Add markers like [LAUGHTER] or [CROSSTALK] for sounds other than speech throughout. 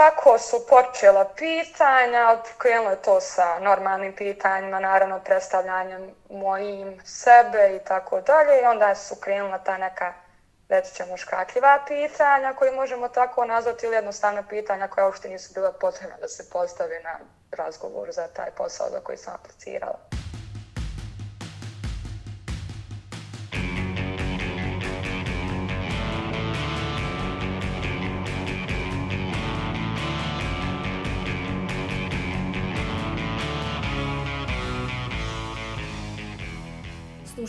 tako su počela pitanja, krenulo je to sa normalnim pitanjima, naravno predstavljanjem mojim sebe i tako dalje. I onda su krenula ta neka, reći ćemo, škakljiva pitanja koje možemo tako nazvati ili jednostavna pitanja koja uopšte nisu bila potrebna da se postave na razgovor za taj posao za koji sam aplicirala.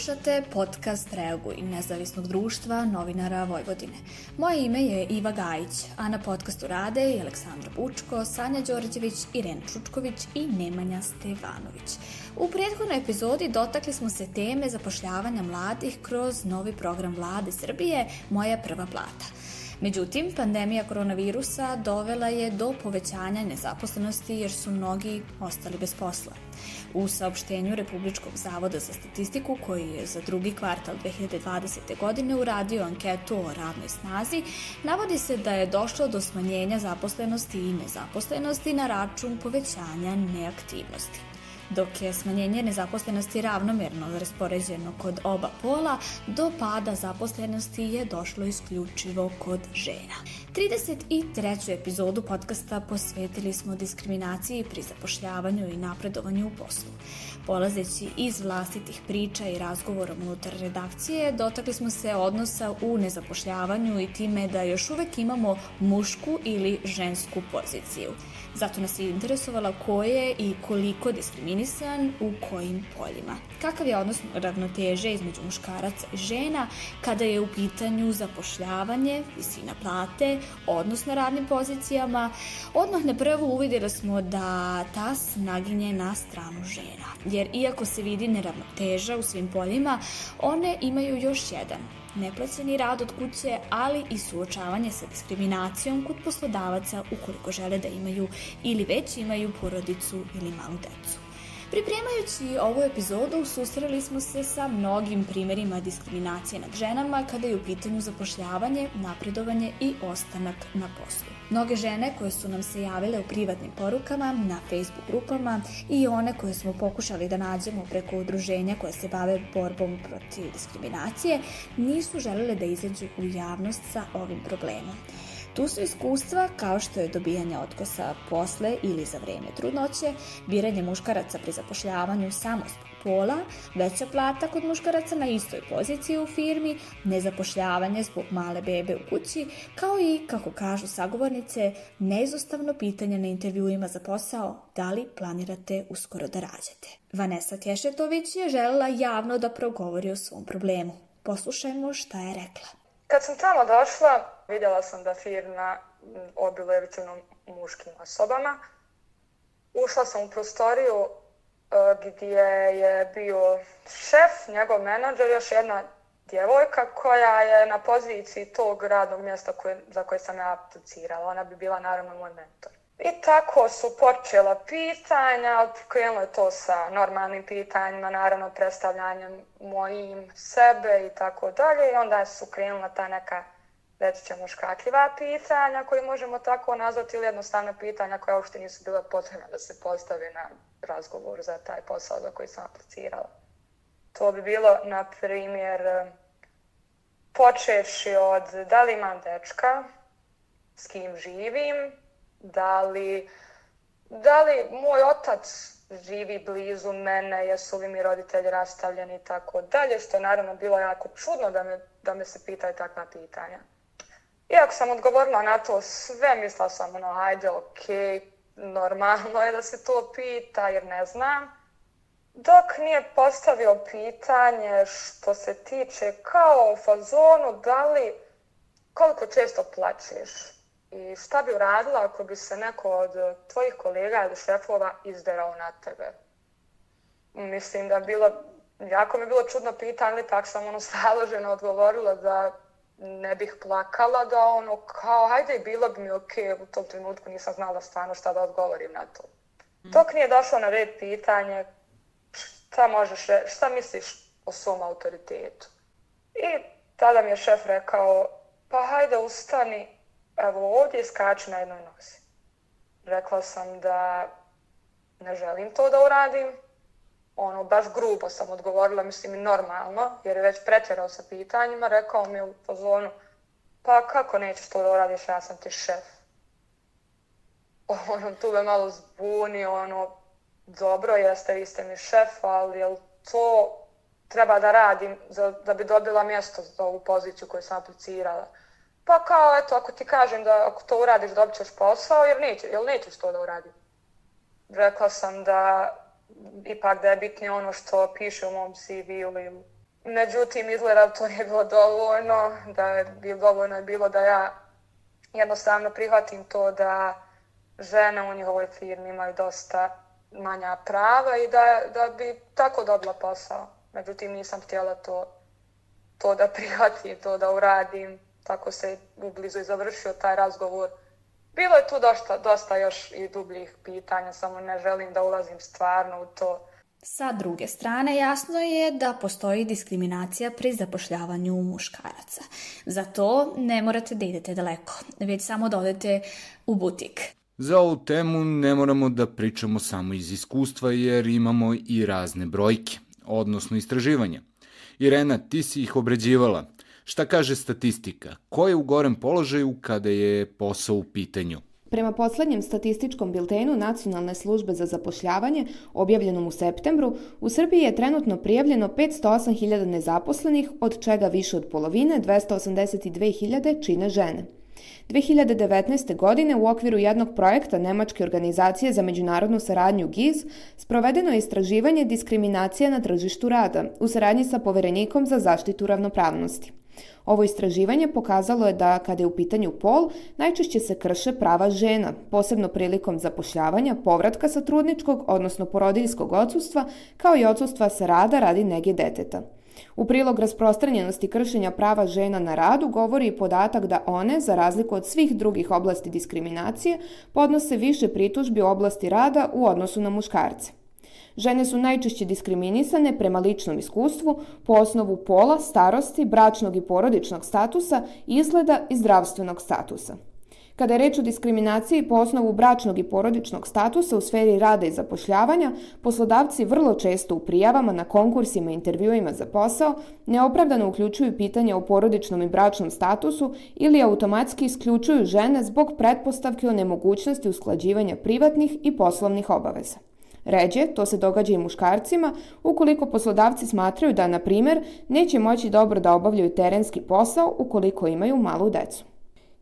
Slušate podcast Reaguj nezavisnog društva novinara Vojvodine. Moje ime je Iva Gajić, a na podcastu rade i Aleksandra Bučko, Sanja Đorđević, Irena Čučković i Nemanja Stevanović. U prethodnoj epizodi dotakli smo se teme zapošljavanja mladih kroz novi program vlade Srbije Moja prva plata – Međutim, pandemija koronavirusa dovela je do povećanja nezaposlenosti jer su mnogi ostali bez posla. U saopštenju Republičkog zavoda za statistiku, koji je za drugi kvartal 2020. godine uradio anketu o radnoj snazi, navodi se da je došlo do smanjenja zaposlenosti i nezaposlenosti na račun povećanja neaktivnosti dok je smanjenje nezaposlenosti ravnomerno raspoređeno kod oba pola, do pada zaposlenosti je došlo isključivo kod žena. 33. epizodu podcasta posvetili smo diskriminaciji pri zapošljavanju i napredovanju u poslu. Polazeći iz vlastitih priča i razgovora unutar redakcije, dotakli smo se odnosa u nezapošljavanju i time da još uvek imamo mušku ili žensku poziciju. Zato nas je interesovala ko je i koliko diskriminisan u kojim poljima. Kakav je odnos ravnoteže između muškaraca i žena kada je u pitanju zapošljavanje, visina plate, odnos na radnim pozicijama. Odmah na prvu uvidjeli smo da ta naginje na stranu žena. Jer iako se vidi neravnoteža u svim poljima, one imaju još jedan neplaćeni rad od kuće, ali i suočavanje sa diskriminacijom kod poslodavaca ukoliko žele da imaju ili već imaju porodicu ili malu decu. Pripremajući ovu epizodu susreli smo se sa mnogim primerima diskriminacije nad ženama kada je u pitanju zapošljavanje, napredovanje i ostanak na poslu. Mnoge žene koje su nam se javile u privatnim porukama, na Facebook grupama i one koje smo pokušali da nađemo preko udruženja koje se bave borbom protiv diskriminacije, nisu želele da izađu u javnost sa ovim problemom. Tu su iskustva kao što je dobijanje otkosa posle ili za vreme trudnoće, biranje muškaraca pri zapošljavanju samo pola, veća plata kod muškaraca na istoj poziciji u firmi, nezapošljavanje zbog male bebe u kući, kao i, kako kažu sagovornice, neizostavno pitanje na intervjuima za posao da li planirate uskoro da rađate. Vanessa Kešetović je želela javno da progovori o svom problemu. Poslušajmo šta je rekla. Kad sam tamo došla, vidjela sam da firma obiluje većinom muškim osobama. Ušla sam u prostoriju e, gdje je bio šef, njegov menadžer, još jedna djevojka koja je na poziciji tog radnog mjesta koje, za koje sam ja aplicirala. Ona bi bila naravno moj mentor. I tako su počela pitanja, krenulo je to sa normalnim pitanjima, naravno predstavljanjem mojim sebe i tako dalje. I onda su krenula ta neka reći ćemo, škakljiva pitanja koje možemo tako nazvati ili jednostavna pitanja koja uopšte nisu bila potrebna da se postave na razgovor za taj posao za koji sam aplicirala. To bi bilo, na primjer, počeši od da li imam dečka, s kim živim, da li, da li moj otac živi blizu mene, jesu li mi roditelji rastavljeni i tako dalje, što je naravno bilo jako čudno da me, da me se pitaju takva pitanja. Iako sam odgovorila na to sve, mislila sam, ono, hajde, okej, okay, normalno je da se to pita, jer ne znam. Dok nije postavio pitanje što se tiče kao u fazonu, da li, koliko često plaćeš i šta bi uradila ako bi se neko od tvojih kolega ili šefova izderao na tebe. Mislim da bilo, jako mi je bilo čudno pitanje, tako sam ono [LAUGHS] staloženo odgovorila da ne bih plakala da ono kao hajde bilo bi mi ok u tom trenutku nisam znala stvarno šta da odgovorim na to. Mm. Dok nije došlo na red pitanje šta možeš, šta misliš o svom autoritetu. I tada mi je šef rekao pa hajde ustani, evo ovdje skači na jednoj nozi. Rekla sam da ne želim to da uradim. Ono, baš grubo sam odgovorila, mislim i normalno, jer je već pretjerao sa pitanjima. Rekao mi u pozonu, pa kako nećeš to da uradiš, ja sam ti šef. [LAUGHS] Ono, tu me malo zbunio, ono, dobro jeste, vi ste mi šef, ali jel to treba da radim za, da bi dobila mjesto za ovu poziciju koju sam aplicirala? Pa kao, eto, ako ti kažem da ako to uradiš dobit ćeš posao, jer, neće, jel nećeš to da uradim? Rekla sam da ipak da je bitnije ono što piše u mom CV-u. Međutim, izgleda to nije bilo dovoljno, da je bilo dovoljno je bilo da ja jednostavno prihvatim to da žene u njihovoj firmi imaju dosta manja prava i da, da bi tako dobila posao. Međutim, nisam htjela to, to da prihvatim, to da uradim. Tako se ublizu i završio taj razgovor. Bilo je tu dosta, dosta još i dubljih pitanja, samo ne želim da ulazim stvarno u to. Sa druge strane, jasno je da postoji diskriminacija pri zapošljavanju muškaraca. Zato ne morate da idete daleko, već samo da odete u butik. Za ovu temu ne moramo da pričamo samo iz iskustva jer imamo i razne brojke, odnosno istraživanja. Irena, ti si ih obrađivala. Šta kaže statistika? Ko je u gorem položaju kada je posao u pitanju? Prema poslednjem statističkom biltenu Nacionalne službe za zapošljavanje, objavljenom u septembru, u Srbiji je trenutno prijavljeno 508.000 nezaposlenih, od čega više od polovine, 282.000, čine žene. 2019. godine u okviru jednog projekta Nemačke organizacije za međunarodnu saradnju GIZ sprovedeno je istraživanje diskriminacije na tržištu rada u saradnji sa poverenikom za zaštitu ravnopravnosti. Ovo istraživanje pokazalo je da, kada je u pitanju pol, najčešće se krše prava žena, posebno prilikom zapošljavanja, povratka sa trudničkog, odnosno porodiljskog odsustva, kao i odsustva sa rada radi nege deteta. U prilog rasprostranjenosti kršenja prava žena na radu govori i podatak da one, za razliku od svih drugih oblasti diskriminacije, podnose više pritužbi u oblasti rada u odnosu na muškarce. Žene su najčešće diskriminisane prema ličnom iskustvu po osnovu pola, starosti, bračnog i porodičnog statusa, izgleda i zdravstvenog statusa. Kada je reč o diskriminaciji po osnovu bračnog i porodičnog statusa u sferi rada i zapošljavanja, poslodavci vrlo često u prijavama na konkursima i intervjuima za posao neopravdano uključuju pitanja o porodičnom i bračnom statusu ili automatski isključuju žene zbog pretpostavke o nemogućnosti usklađivanja privatnih i poslovnih obaveza. Ređe, to se događa i muškarcima, ukoliko poslodavci smatraju da, na primer, neće moći dobro da obavljaju terenski posao ukoliko imaju malu decu.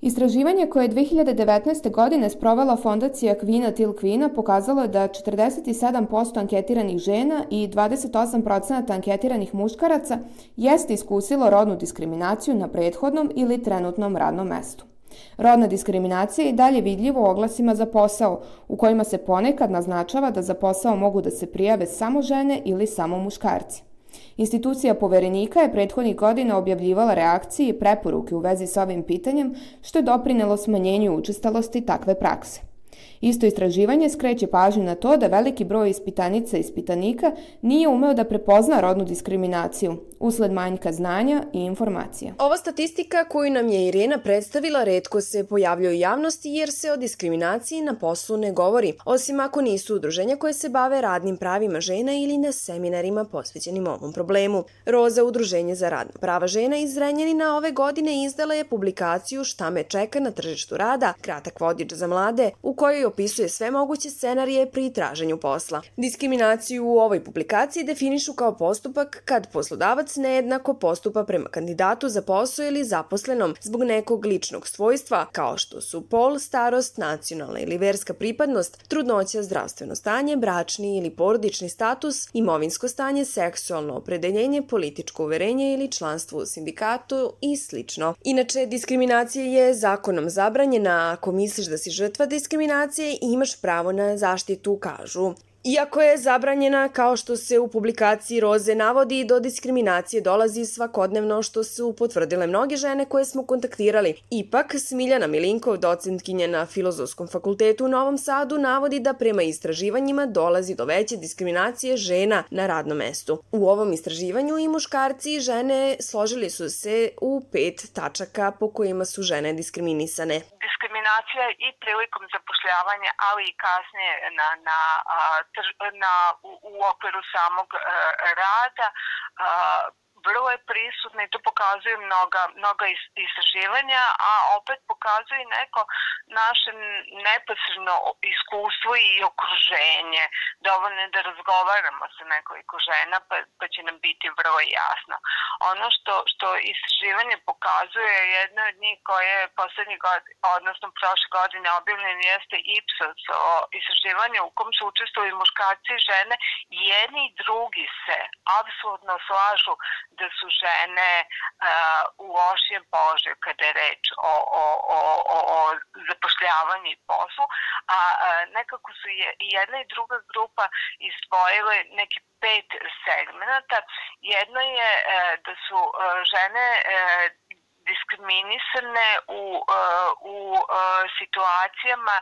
Istraživanje koje je 2019. godine sprovela fondacija Kvina Til Kvina pokazalo je da 47% anketiranih žena i 28% anketiranih muškaraca jeste iskusilo rodnu diskriminaciju na prethodnom ili trenutnom radnom mestu. Rodna diskriminacija je dalje vidljiva u oglasima za posao, u kojima se ponekad naznačava da za posao mogu da se prijave samo žene ili samo muškarci. Institucija poverenika je prethodnih godina objavljivala reakcije i preporuke u vezi sa ovim pitanjem, što je doprinelo smanjenju učestalosti takve prakse. Isto istraživanje skreće pažnju na to da veliki broj ispitanica i ispitanika nije umeo da prepozna rodnu diskriminaciju usled manjka znanja i informacija. Ova statistika koju nam je Irena predstavila redko se pojavljuje u javnosti jer se o diskriminaciji na poslu ne govori, osim ako nisu udruženja koje se bave radnim pravima žena ili na seminarima posvećenim ovom problemu. Roza Udruženje za radna prava žena iz Renjanina ove godine izdala je publikaciju Šta me čeka na tržištu rada, kratak vodič za mlade, u kojoj opisuje sve moguće scenarije pri traženju posla. Diskriminaciju u ovoj publikaciji definišu kao postupak kad poslodavac nejednako postupa prema kandidatu za posao ili zaposlenom zbog nekog ličnog svojstva, kao što su pol, starost, nacionalna ili verska pripadnost, trudnoća, zdravstveno stanje, bračni ili porodični status, imovinsko stanje, seksualno opredeljenje, političko uverenje ili članstvo u sindikatu i slično. Inače, diskriminacija je zakonom zabranjena ako misliš da si žrtva diskriminacije diskriminacije i imaš pravo na zaštitu, kažu. Iako je zabranjena, kao što se u publikaciji Roze navodi, do diskriminacije dolazi svakodnevno što su potvrdile mnoge žene koje smo kontaktirali. Ipak, Smiljana Milinkov, docentkinja na Filozofskom fakultetu u Novom Sadu, navodi da prema istraživanjima dolazi do veće diskriminacije žena na radnom mestu. U ovom istraživanju i muškarci i žene složili su se u pet tačaka po kojima su žene diskriminisane. diskriminacija i prilikom zapošljavanja, ali i kasnije na, na, na, u, u okviru samog rada vrlo je prisutna i to pokazuje mnoga, mnoga istraživanja, a opet pokazuje neko naše neposredno iskustvo i okruženje. Dovoljno je da razgovaramo sa nekoliko žena pa, pa će nam biti vrlo jasno. Ono što, što istraživanje pokazuje, jedno od njih koje je poslednji god, odnosno prošle godine objavljeno jeste Ipsos o istraživanju u kom su učestvovali muškarci i žene, jedni i drugi se apsolutno slažu da su žene u lošijem položaju kada je reč o, o, o, o, zapošljavanju i poslu, a nekako su je, i jedna i druga grupa izdvojile neki pet segmenta. Jedno je uh, da su uh, žene uh, diskriminisane u, u situacijama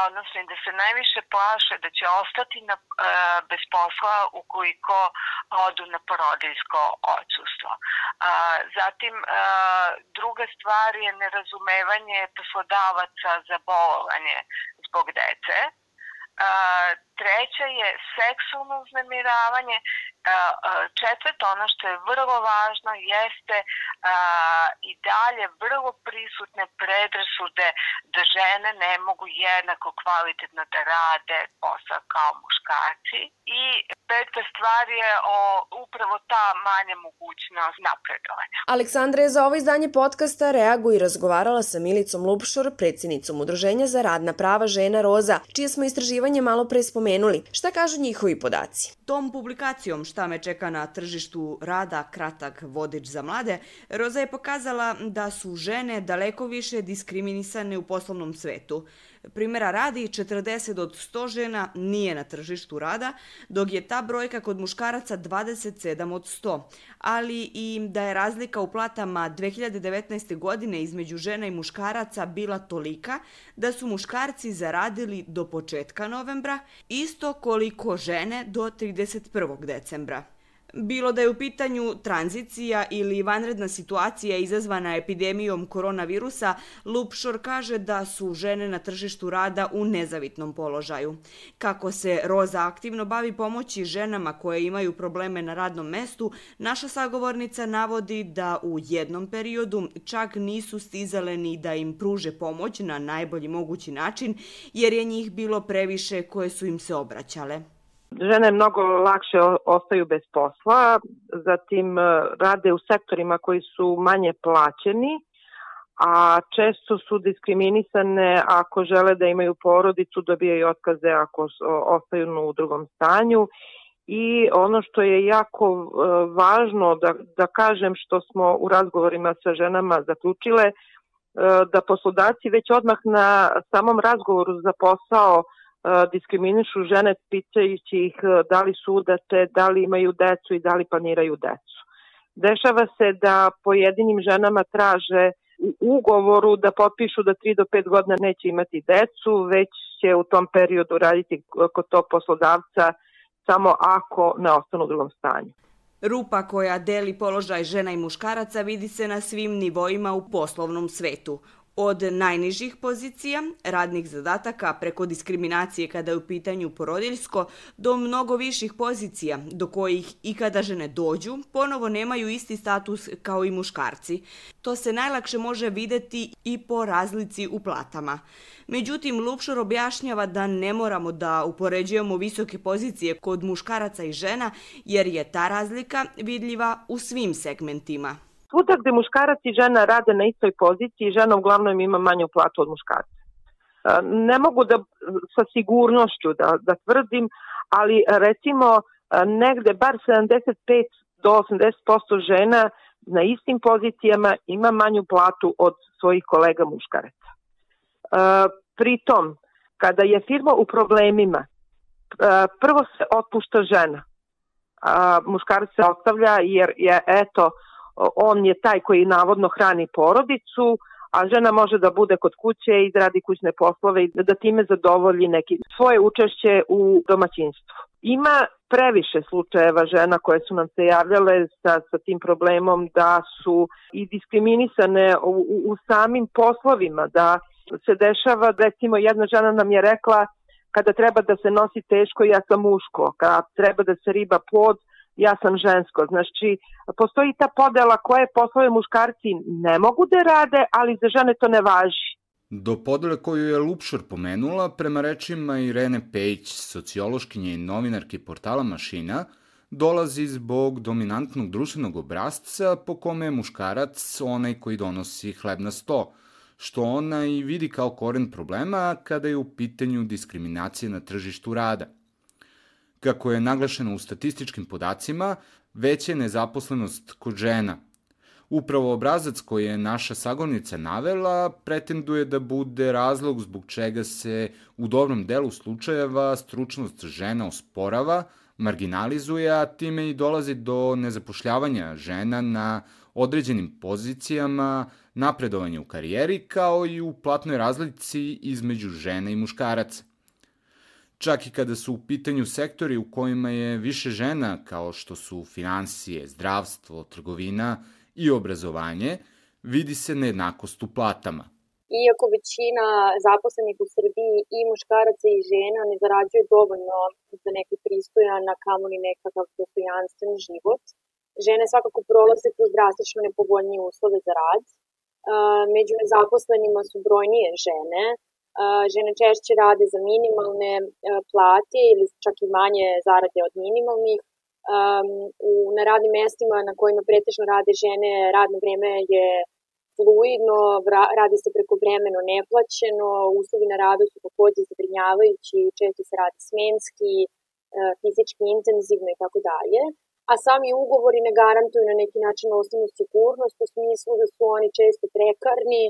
odnosno da se najviše plaše da će ostati na, e, bez posla ukoliko odu na porodiljsko odsustvo. E, zatim, e, druga stvar je nerazumevanje poslodavaca za bolovanje zbog dece. E, treća je seksualno uznemiravanje Četvrto, ono što je vrlo važno, jeste i dalje vrlo prisutne predrasude da žene ne mogu jednako kvalitetno da rade posao kao muškarci. I peta stvar je o, upravo ta manja mogućnost napredovanja. Aleksandra je za ovo izdanje podcasta Reagu i razgovarala sa Milicom Lupšor, predsednicom Udruženja za radna prava žena Roza, čije smo istraživanje malo pre spomenuli. Šta kažu njihovi podaci? Tom publikacijom Šta me čeka na tržištu rada, kratak vodič za mlade, Roza je pokazala da su žene daleko više diskriminisane u poslovnom svetu. Primera radi, 40 od 100 žena nije na tržištu rada, dok je ta brojka kod muškaraca 27 od 100, ali i da je razlika u platama 2019. godine između žena i muškaraca bila tolika da su muškarci zaradili do početka novembra isto koliko žene do 31. decembra. Bilo da je u pitanju tranzicija ili vanredna situacija izazvana epidemijom koronavirusa, Lupšor kaže da su žene na tržištu rada u nezavitnom položaju. Kako se Roza aktivno bavi pomoći ženama koje imaju probleme na radnom mestu, naša sagovornica navodi da u jednom periodu čak nisu stizale ni da im pruže pomoć na najbolji mogući način, jer je njih bilo previše koje su im se obraćale. Žene mnogo lakše ostaju bez posla, zatim e, rade u sektorima koji su manje plaćeni, a često su diskriminisane ako žele da imaju porodicu, dobijaju otkaze ako ostaju u drugom stanju. I ono što je jako e, važno da, da kažem što smo u razgovorima sa ženama zaključile, e, da poslodavci već odmah na samom razgovoru za posao diskriminišu žene pitajući ih da li su udate, da li imaju decu i da li planiraju decu. Dešava se da pojedinim ženama traže u ugovoru da potpišu da 3 do 5 godina neće imati decu, već će u tom periodu raditi kod tog poslodavca samo ako ne ostanu u drugom stanju. Rupa koja deli položaj žena i muškaraca vidi se na svim nivoima u poslovnom svetu. Od najnižih pozicija, radnih zadataka, preko diskriminacije kada je u pitanju porodiljsko, do mnogo viših pozicija, do kojih i kada žene dođu, ponovo nemaju isti status kao i muškarci. To se najlakše može videti i po razlici u platama. Međutim, Lupšor objašnjava da ne moramo da upoređujemo visoke pozicije kod muškaraca i žena, jer je ta razlika vidljiva u svim segmentima svuda gde muškarac i žena rade na istoj poziciji, žena uglavnom ima manju platu od muškarca. Ne mogu da sa sigurnošću da, da tvrdim, ali recimo negde bar 75 do 80% žena na istim pozicijama ima manju platu od svojih kolega muškaraca. Pritom, kada je firma u problemima, prvo se otpušta žena, muškarac se ostavlja jer je eto on je taj koji navodno hrani porodicu, a žena može da bude kod kuće i da radi kućne poslove i da time zadovolji neki svoje učešće u domaćinstvu. Ima previše slučajeva žena koje su nam se javljale sa, sa tim problemom da su i diskriminisane u, u, u samim poslovima, da se dešava, recimo jedna žena nam je rekla kada treba da se nosi teško, ja sam muško, kada treba da se riba plod, ja sam žensko. Znači, postoji ta podela koje poslove muškarci ne mogu da rade, ali za žene to ne važi. Do podele koju je Lupšor pomenula, prema rečima Irene Pejić, sociološkinje i novinarke portala Mašina, dolazi zbog dominantnog društvenog obrazca po kome je muškarac onaj koji donosi hleb na sto, što ona i vidi kao koren problema kada je u pitanju diskriminacije na tržištu rada – Kako je naglašeno u statističkim podacima, veća je nezaposlenost kod žena. Upravo obrazac koji je naša sagovornica navela pretenduje da bude razlog zbog čega se u dobrom delu slučajeva stručnost žena osporava, marginalizuje, a time i dolazi do nezapošljavanja žena na određenim pozicijama, napredovanja u karijeri, kao i u platnoj razlici između žena i muškaraca čak i kada su u pitanju sektori u kojima je više žena, kao što su financije, zdravstvo, trgovina i obrazovanje, vidi se nejednakost u platama. Iako većina zaposlenih u Srbiji i muškaraca i žena ne zarađuje dovoljno za neki pristojan, a kamoli nekakav dostojanstven život, žene svakako prolaze kroz drastično nepovoljnije uslove za rad. Među nezaposlenima su brojnije žene, žene češće rade za minimalne plate ili čak i manje zarade od minimalnih. u, na radnim mestima na kojima pretežno rade žene, radno vreme je fluidno, radi se preko vremeno neplaćeno, uslovi na radu su takođe zabrinjavajući, često se radi smenski, fizički intenzivno i tako dalje. A sami ugovori ne garantuju na neki način osnovnu sigurnost u smislu da su oni često prekarni,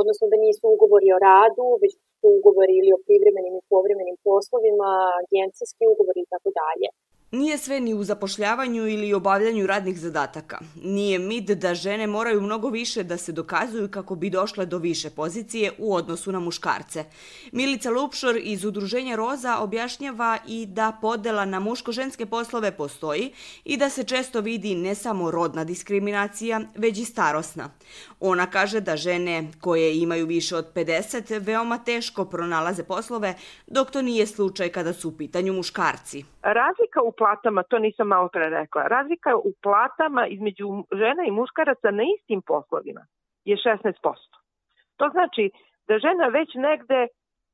odnosno da nisu ugovori o radu, već su ugovori ili o privremenim i povremenim poslovima, agencijski ugovori i tako dalje. Nije sve ni u zapošljavanju ili obavljanju radnih zadataka. Nije mit da žene moraju mnogo više da se dokazuju kako bi došle do više pozicije u odnosu na muškarce. Milica Lupšor iz Udruženja Roza objašnjava i da podela na muško-ženske poslove postoji i da se često vidi ne samo rodna diskriminacija, već i starosna. Ona kaže da žene koje imaju više od 50 veoma teško pronalaze poslove, dok to nije slučaj kada su u pitanju muškarci. Razlika u platama, to nisam malo pre rekla, razlika u platama između žena i muškaraca na istim poslovima je 16%. To znači da žena već negde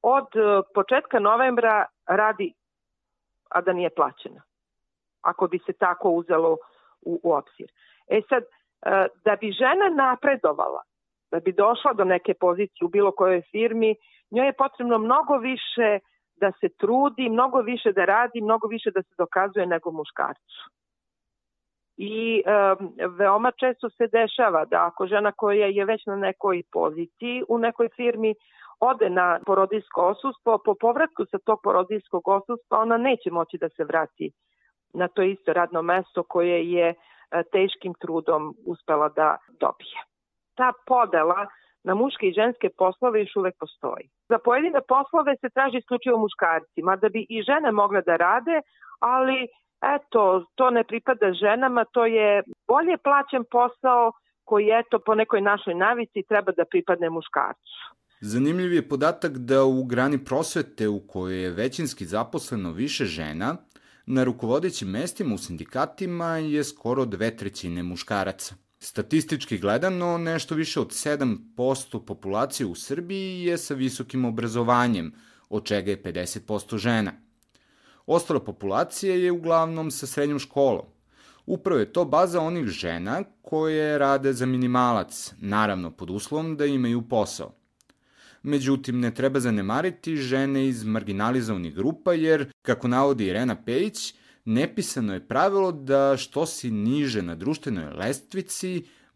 od e, početka novembra radi, a da nije plaćena. Ako bi se tako uzelo u, u obzir. E sad, e, da bi žena napredovala, da bi došla do neke pozicije u bilo kojoj firmi, njoj je potrebno mnogo više da se trudi, mnogo više da radi, mnogo više da se dokazuje nego muškarcu. I um, veoma često se dešava da ako žena koja je već na nekoj poziciji u nekoj firmi ode na porodijsko osustvo, po povratku sa tog porodijskog osustva ona neće moći da se vrati na to isto radno mesto koje je teškim trudom uspela da dobije. Ta podela na muške i ženske poslove još uvek postoji. Za pojedine poslove se traži isključivo muškarci, mada bi i žene mogle da rade, ali eto, to ne pripada ženama, to je bolje plaćen posao koji eto po nekoj našoj navici treba da pripadne muškarcu. Zanimljiv je podatak da u grani prosvete u kojoj je većinski zaposleno više žena, na rukovodećim mestima u sindikatima je skoro dve trećine muškaraca. Statistički gledano, nešto više od 7% populacije u Srbiji je sa visokim obrazovanjem, od čega je 50% žena. Ostala populacija je uglavnom sa srednjom školom. Upravo je to baza onih žena koje rade za minimalac, naravno pod uslovom da imaju posao. Međutim, ne treba zanemariti žene iz marginalizovanih grupa jer, kako navodi Irena Pejić, nepisano je pravilo da što si niže na društvenoj lestvici,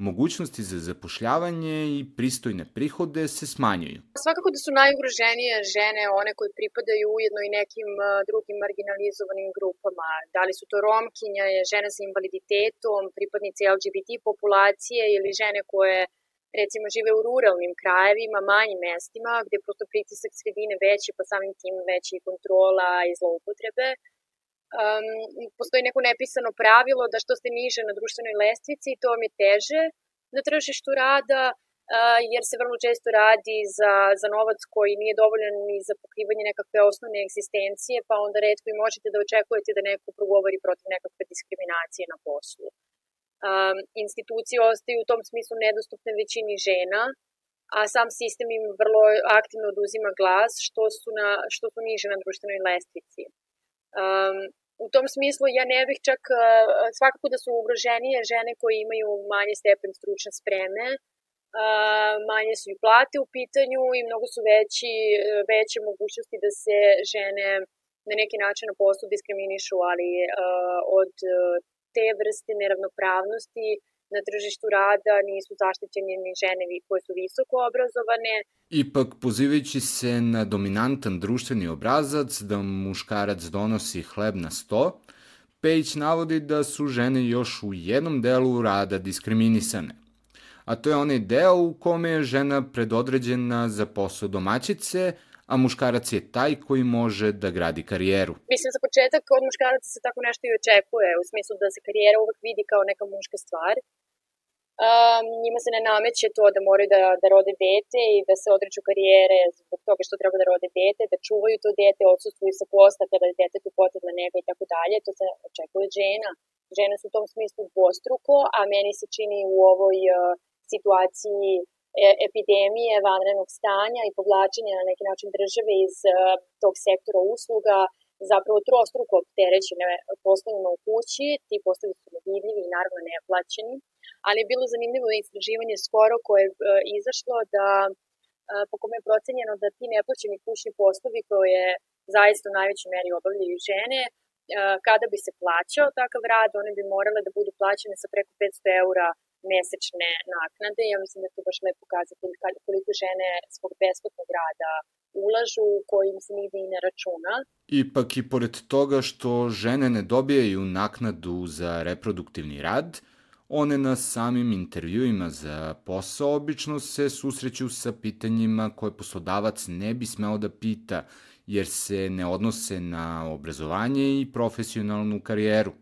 mogućnosti za zapošljavanje i pristojne prihode se smanjuju. Svakako da su najugroženije žene one koje pripadaju ujedno i nekim drugim marginalizovanim grupama. Da li su to romkinja, žene sa invaliditetom, pripadnice LGBT populacije ili žene koje recimo žive u ruralnim krajevima, manjim mestima, gde prosto pritisak sredine veći, pa samim tim veći kontrola i zloupotrebe. Um, postoji neko nepisano pravilo da što ste niže na društvenoj lestvici, to vam je teže na tržištu rada, jer se vrlo često radi za, za novac koji nije dovoljan ni za pokrivanje nekakve osnovne egzistencije, pa onda redko i možete da očekujete da neko progovori protiv nekakve diskriminacije na poslu. Um, institucije ostaju u tom smislu nedostupne većini žena, a sam sistem im vrlo aktivno oduzima glas što su, na, što su niže na društvenoj lestvici. Um, u tom smislu ja ne bih čak, svakako da su ugroženije žene koje imaju manje stepen stručne spreme, manje su i plate u pitanju i mnogo su veći, veće mogućnosti da se žene na neki način na poslu diskriminišu, ali od te vrste neravnopravnosti na tržištu rada nisu zaštićene ni žene koje su visoko obrazovane. Ipak, pozivajući se na dominantan društveni obrazac da muškarac donosi hleb na sto, Pejć navodi da su žene još u jednom delu rada diskriminisane a to je onaj deo u kome je žena predodređena za posao domaćice, a muškarac je taj koji može da gradi karijeru. Mislim, za početak od muškaraca se tako nešto i očekuje, u smislu da se karijera uvek vidi kao neka muška stvar. Um, njima se ne nameće to da moraju da, da rode dete i da se odreću karijere zbog toga što treba da rode dete, da čuvaju to dete, odsustvuju sa posla kada je detetu potrebna nega i tako dalje. To se očekuje žena. Žene su u tom smislu dvostruko, a meni se čini u ovoj uh, situaciji e, epidemije, vanrednog stanja i povlačenja na neki način države iz e, tog sektora usluga zapravo trostruko opterećene poslovima u kući, ti poslovi su nevidljivi i naravno neplaćeni, ali je bilo zanimljivo istraživanje skoro koje je izašlo da po kome je procenjeno da ti neplaćeni kućni poslovi koje zaista u najvećoj meri obavljaju žene, kada bi se plaćao takav rad, one bi morale da budu plaćene sa preko 500 eura mesečne naknade. Ja mislim da je to baš lepo pokazatelj koliko žene svog besplatnog rada ulažu kojim se nigde i ne računa. Ipak i pored toga što žene ne dobijaju naknadu za reproduktivni rad, one na samim intervjuima za posao obično se susreću sa pitanjima koje poslodavac ne bi smeo da pita, jer se ne odnose na obrazovanje i profesionalnu karijeru.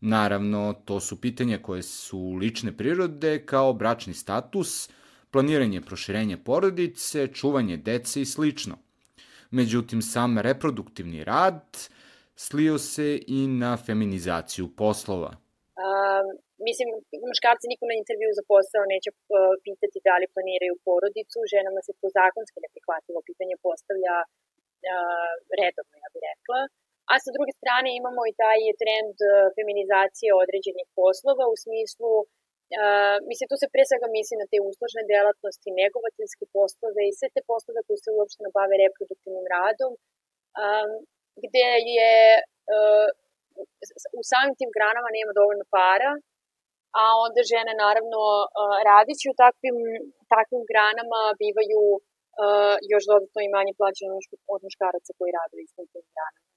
Naravno, to su pitanja koje su lične prirode kao bračni status, planiranje proširenja porodice, čuvanje dece i slično. Međutim, sam reproduktivni rad slio se i na feminizaciju poslova. Um, mislim, muškarci niko na intervju za posao neće uh, pitati da li planiraju porodicu, ženama se to zakonski neprihvatljivo pitanje postavlja uh, redovno, ja bih rekla a sa druge strane imamo i taj trend e, feminizacije određenih poslova u smislu Uh, mislim, tu se pre svega misli na te uslužne delatnosti, negovateljske poslove i sve te poslove koje se uopšte bave reproduktivnim radom, um, gde je uh, u samim tim granama nema dovoljno para, a onda žene naravno uh, radići u takvim, takvim granama bivaju uh, još dodatno i manje plaćene od muškaraca koji rade u istim tim granama.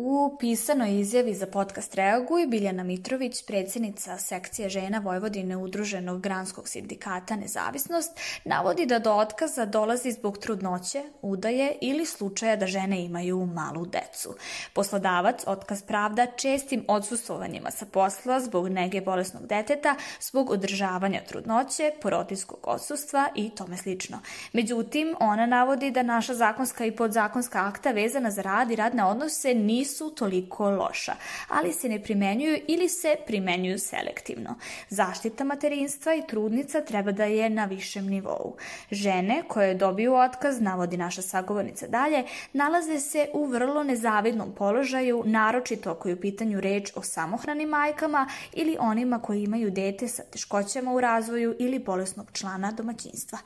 U pisanoj izjavi za podcast Reaguj, Biljana Mitrović, predsjednica sekcije žena Vojvodine Udruženog granskog sindikata Nezavisnost, navodi da do otkaza dolazi zbog trudnoće, udaje ili slučaja da žene imaju malu decu. Poslodavac otkaz pravda čestim odsustovanjima sa posla zbog nege bolesnog deteta, zbog održavanja trudnoće, porodinskog odsustva i tome slično. Međutim, ona navodi da naša zakonska i podzakonska akta vezana za rad i radne odnose nisu nisu toliko loša, ali se ne primenjuju ili se primenjuju selektivno. Zaštita materinstva i trudnica treba da je na višem nivou. Žene koje dobiju otkaz, navodi naša sagovornica dalje, nalaze se u vrlo nezavidnom položaju, naročito ako je u pitanju reč o samohranim majkama ili onima koji imaju dete sa teškoćama u razvoju ili bolesnog člana domaćinstva.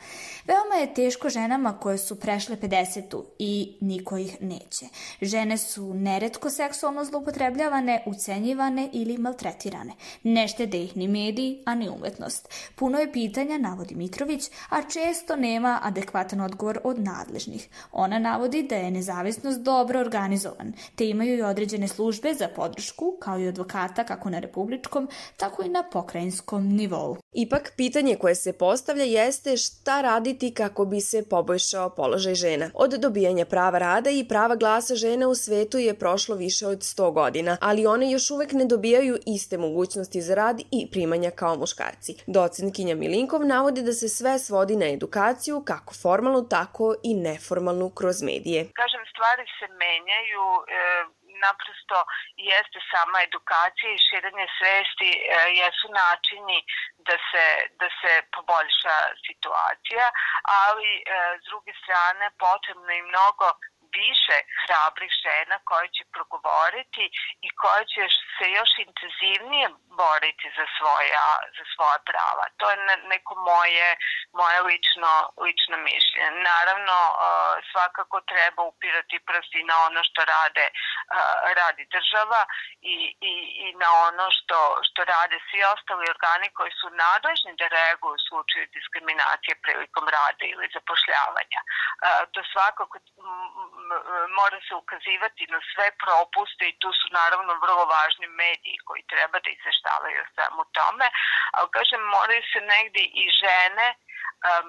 Veoma je teško ženama koje su prešle 50 i niko ih neće. Žene su neretko neretko seksualno zloupotrebljavane, ucenjivane ili maltretirane. Ne štede ih ni mediji, a ni umetnost. Puno je pitanja, navodi Mitrović, a često nema adekvatan odgovor od nadležnih. Ona navodi da je nezavisnost dobro organizovan, te imaju i određene službe za podršku, kao i advokata kako na republičkom, tako i na pokrajinskom nivou. Ipak, pitanje koje se postavlja jeste šta raditi kako bi se poboljšao položaj žena. Od dobijanja prava rada i prava glasa žena u svetu je prošlo više od 100 godina, ali one još uvek ne dobijaju iste mogućnosti za rad i primanja kao muškarci. Docentkinja Milinkov navodi da se sve svodi na edukaciju, kako formalnu, tako i neformalnu kroz medije. Kažem, stvari se menjaju, e, naprosto jeste sama edukacija i širenje svesti e, jesu načini da se, da se poboljša situacija, ali e, s druge strane potrebno i mnogo više hrabrih žena koje će progovoriti i koje će se još intenzivnije boriti za svoja, za svoja prava. To je neko moje, moje lično, lično mišljenje. Naravno, uh, svakako treba upirati prsti na ono što rade, uh, radi država i, i, i na ono što, što rade svi ostali organi koji su nadležni da reaguju u slučaju diskriminacije prilikom rada ili zapošljavanja. Uh, to svakako mora se ukazivati na sve propuste i tu su naravno vrlo važni mediji koji treba da izveštavaju o svemu tome, ali kažem moraju se negde i žene um,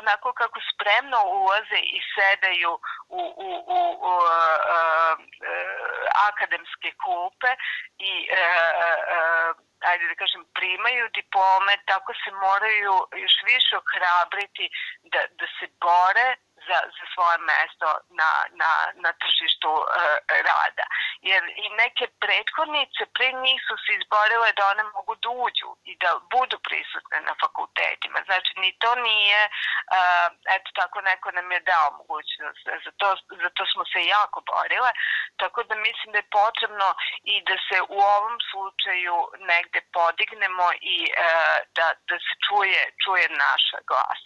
onako kako spremno ulaze i sedaju u, u, u, u uh, uh, akademske klupe i uh, ajde da kažem, primaju diplome, tako se moraju još više ohrabriti da, da se bore za, za svoje mesto na, na, na tržištu e, rada. Jer i neke prethodnice pre njih su se izborile da one mogu da uđu i da budu prisutne na fakultetima. Znači, ni to nije, e, eto tako neko nam je dao mogućnost. Za to, za to smo se jako borile. Tako da mislim da je potrebno i da se u ovom slučaju negde podignemo i e, da, da se čuje, čuje naš glas.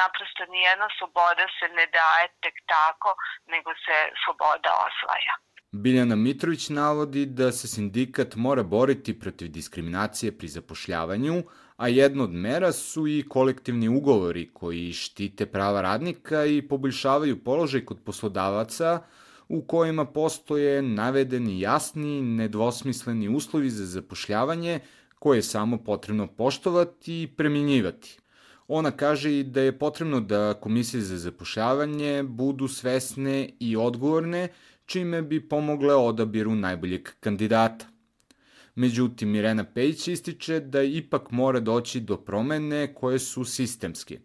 Naprosto nijedna sloboda se ne daje tek tako, nego se sloboda osvaja. Biljana Mitrović navodi da se sindikat mora boriti protiv diskriminacije pri zapošljavanju, a jedna od mera su i kolektivni ugovori koji štite prava radnika i poboljšavaju položaj kod poslodavaca u kojima postoje navedeni jasni, nedvosmisleni uslovi za zapošljavanje koje je samo potrebno poštovati i preminjivati – Ona kaže i da je potrebno da komisije za zapošljavanje budu svesne i odgovorne, čime bi pomogle odabiru najboljeg kandidata. Međutim, Irena Pejić ističe da ipak mora doći do promene koje su sistemske.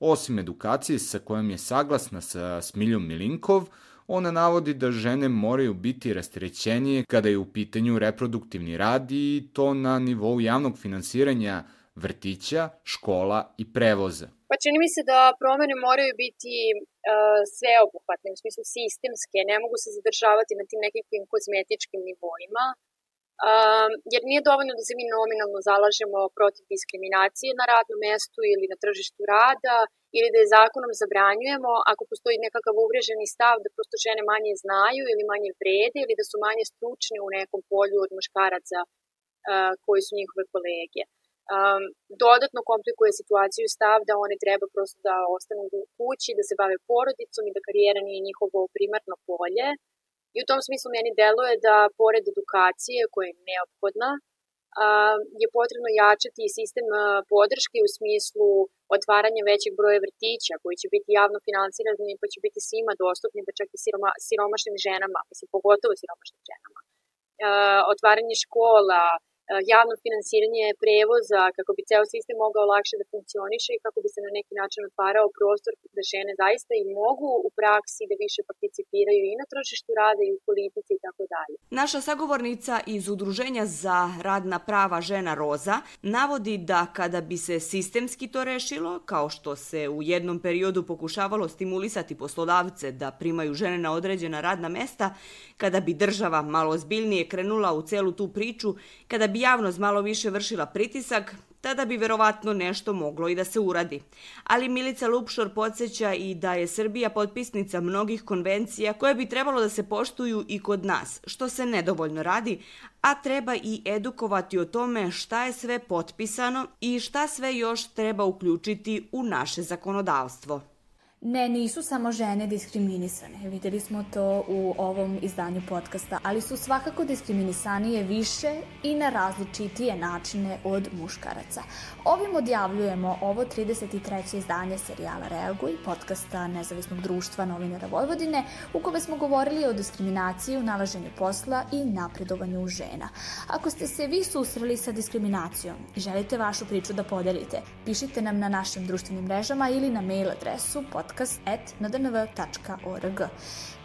Osim edukacije sa kojom je saglasna sa Smiljom Milinkov, ona navodi da žene moraju biti rastrećenije kada je u pitanju reproduktivni rad i to na nivou javnog finansiranja vrtića, škola i prevoza. Pa čini mi se da promene moraju biti uh, sveobuhvatne, u smislu sistemske, ne mogu se zadržavati na tim nekakvim kozmetičkim nivoima, um, jer nije dovoljno da se mi nominalno zalažemo protiv diskriminacije na radnom mestu ili na tržištu rada, ili da je zakonom zabranjujemo ako postoji nekakav uvreženi stav da prosto žene manje znaju ili manje vrede ili da su manje stručne u nekom polju od muškaraca uh, koji su njihove kolege um, dodatno komplikuje situaciju stav da one treba prosto da ostanu u kući, da se bave porodicom i da karijera nije njihovo primarno polje. I u tom smislu meni deluje da pored edukacije koja je neophodna, je potrebno jačati sistem podrške u smislu otvaranja većeg broja vrtića koji će biti javno finansirani pa će biti svima dostupni, pa čak i siroma, siromašnim ženama, mislim pogotovo siromašnim ženama. Otvaranje škola, javno finansiranje prevoza kako bi ceo sistem mogao lakše da funkcioniše i kako bi se na neki način otvarao prostor da žene zaista i mogu u praksi da više participiraju i na tržištu rada i u politici i tako dalje. Naša sagovornica iz Udruženja za radna prava žena Roza navodi da kada bi se sistemski to rešilo, kao što se u jednom periodu pokušavalo stimulisati poslodavce da primaju žene na određena radna mesta, kada bi država malo zbiljnije krenula u celu tu priču, kada bi javnost malo više vršila pritisak, tada bi verovatno nešto moglo i da se uradi. Ali Milica Lupšor podsjeća i da je Srbija potpisnica mnogih konvencija koje bi trebalo da se poštuju i kod nas, što se nedovoljno radi, a treba i edukovati o tome šta je sve potpisano i šta sve još treba uključiti u naše zakonodavstvo. Ne, nisu samo žene diskriminisane. Videli smo to u ovom izdanju podcasta, ali su svakako diskriminisanije više i na različitije načine od muškaraca. Ovim odjavljujemo ovo 33. izdanje serijala Reaguj, podcasta Nezavisnog društva novinara Vojvodine, u kome smo govorili o diskriminaciji u nalaženju posla i napredovanju žena. Ako ste se vi susreli sa diskriminacijom i želite vašu priču da podelite, pišite nam na našim društvenim mrežama ili na mail adresu podcast podcast.ndnv.org.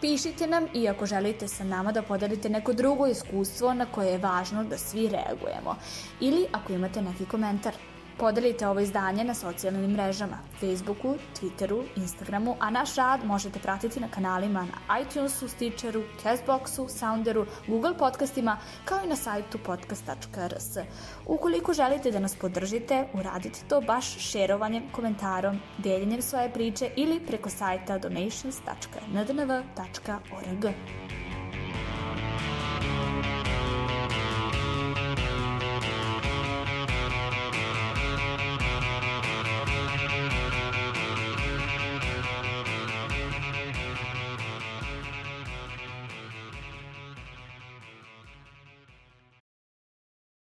Pišite nam i ako želite sa nama da podelite neko drugo iskustvo na koje je važno da svi reagujemo. Ili ako imate neki komentar. Podelite ovo izdanje na socijalnim mrežama, Facebooku, Twitteru, Instagramu, a naš rad možete pratiti na kanalima na iTunesu, Stitcheru, Castboxu, Sounderu, Google podcastima, kao i na sajtu podcast.rs. Ukoliko želite da nas podržite, uradite to baš šerovanjem, komentarom, deljenjem svoje priče ili preko sajta donations.ndnv.org.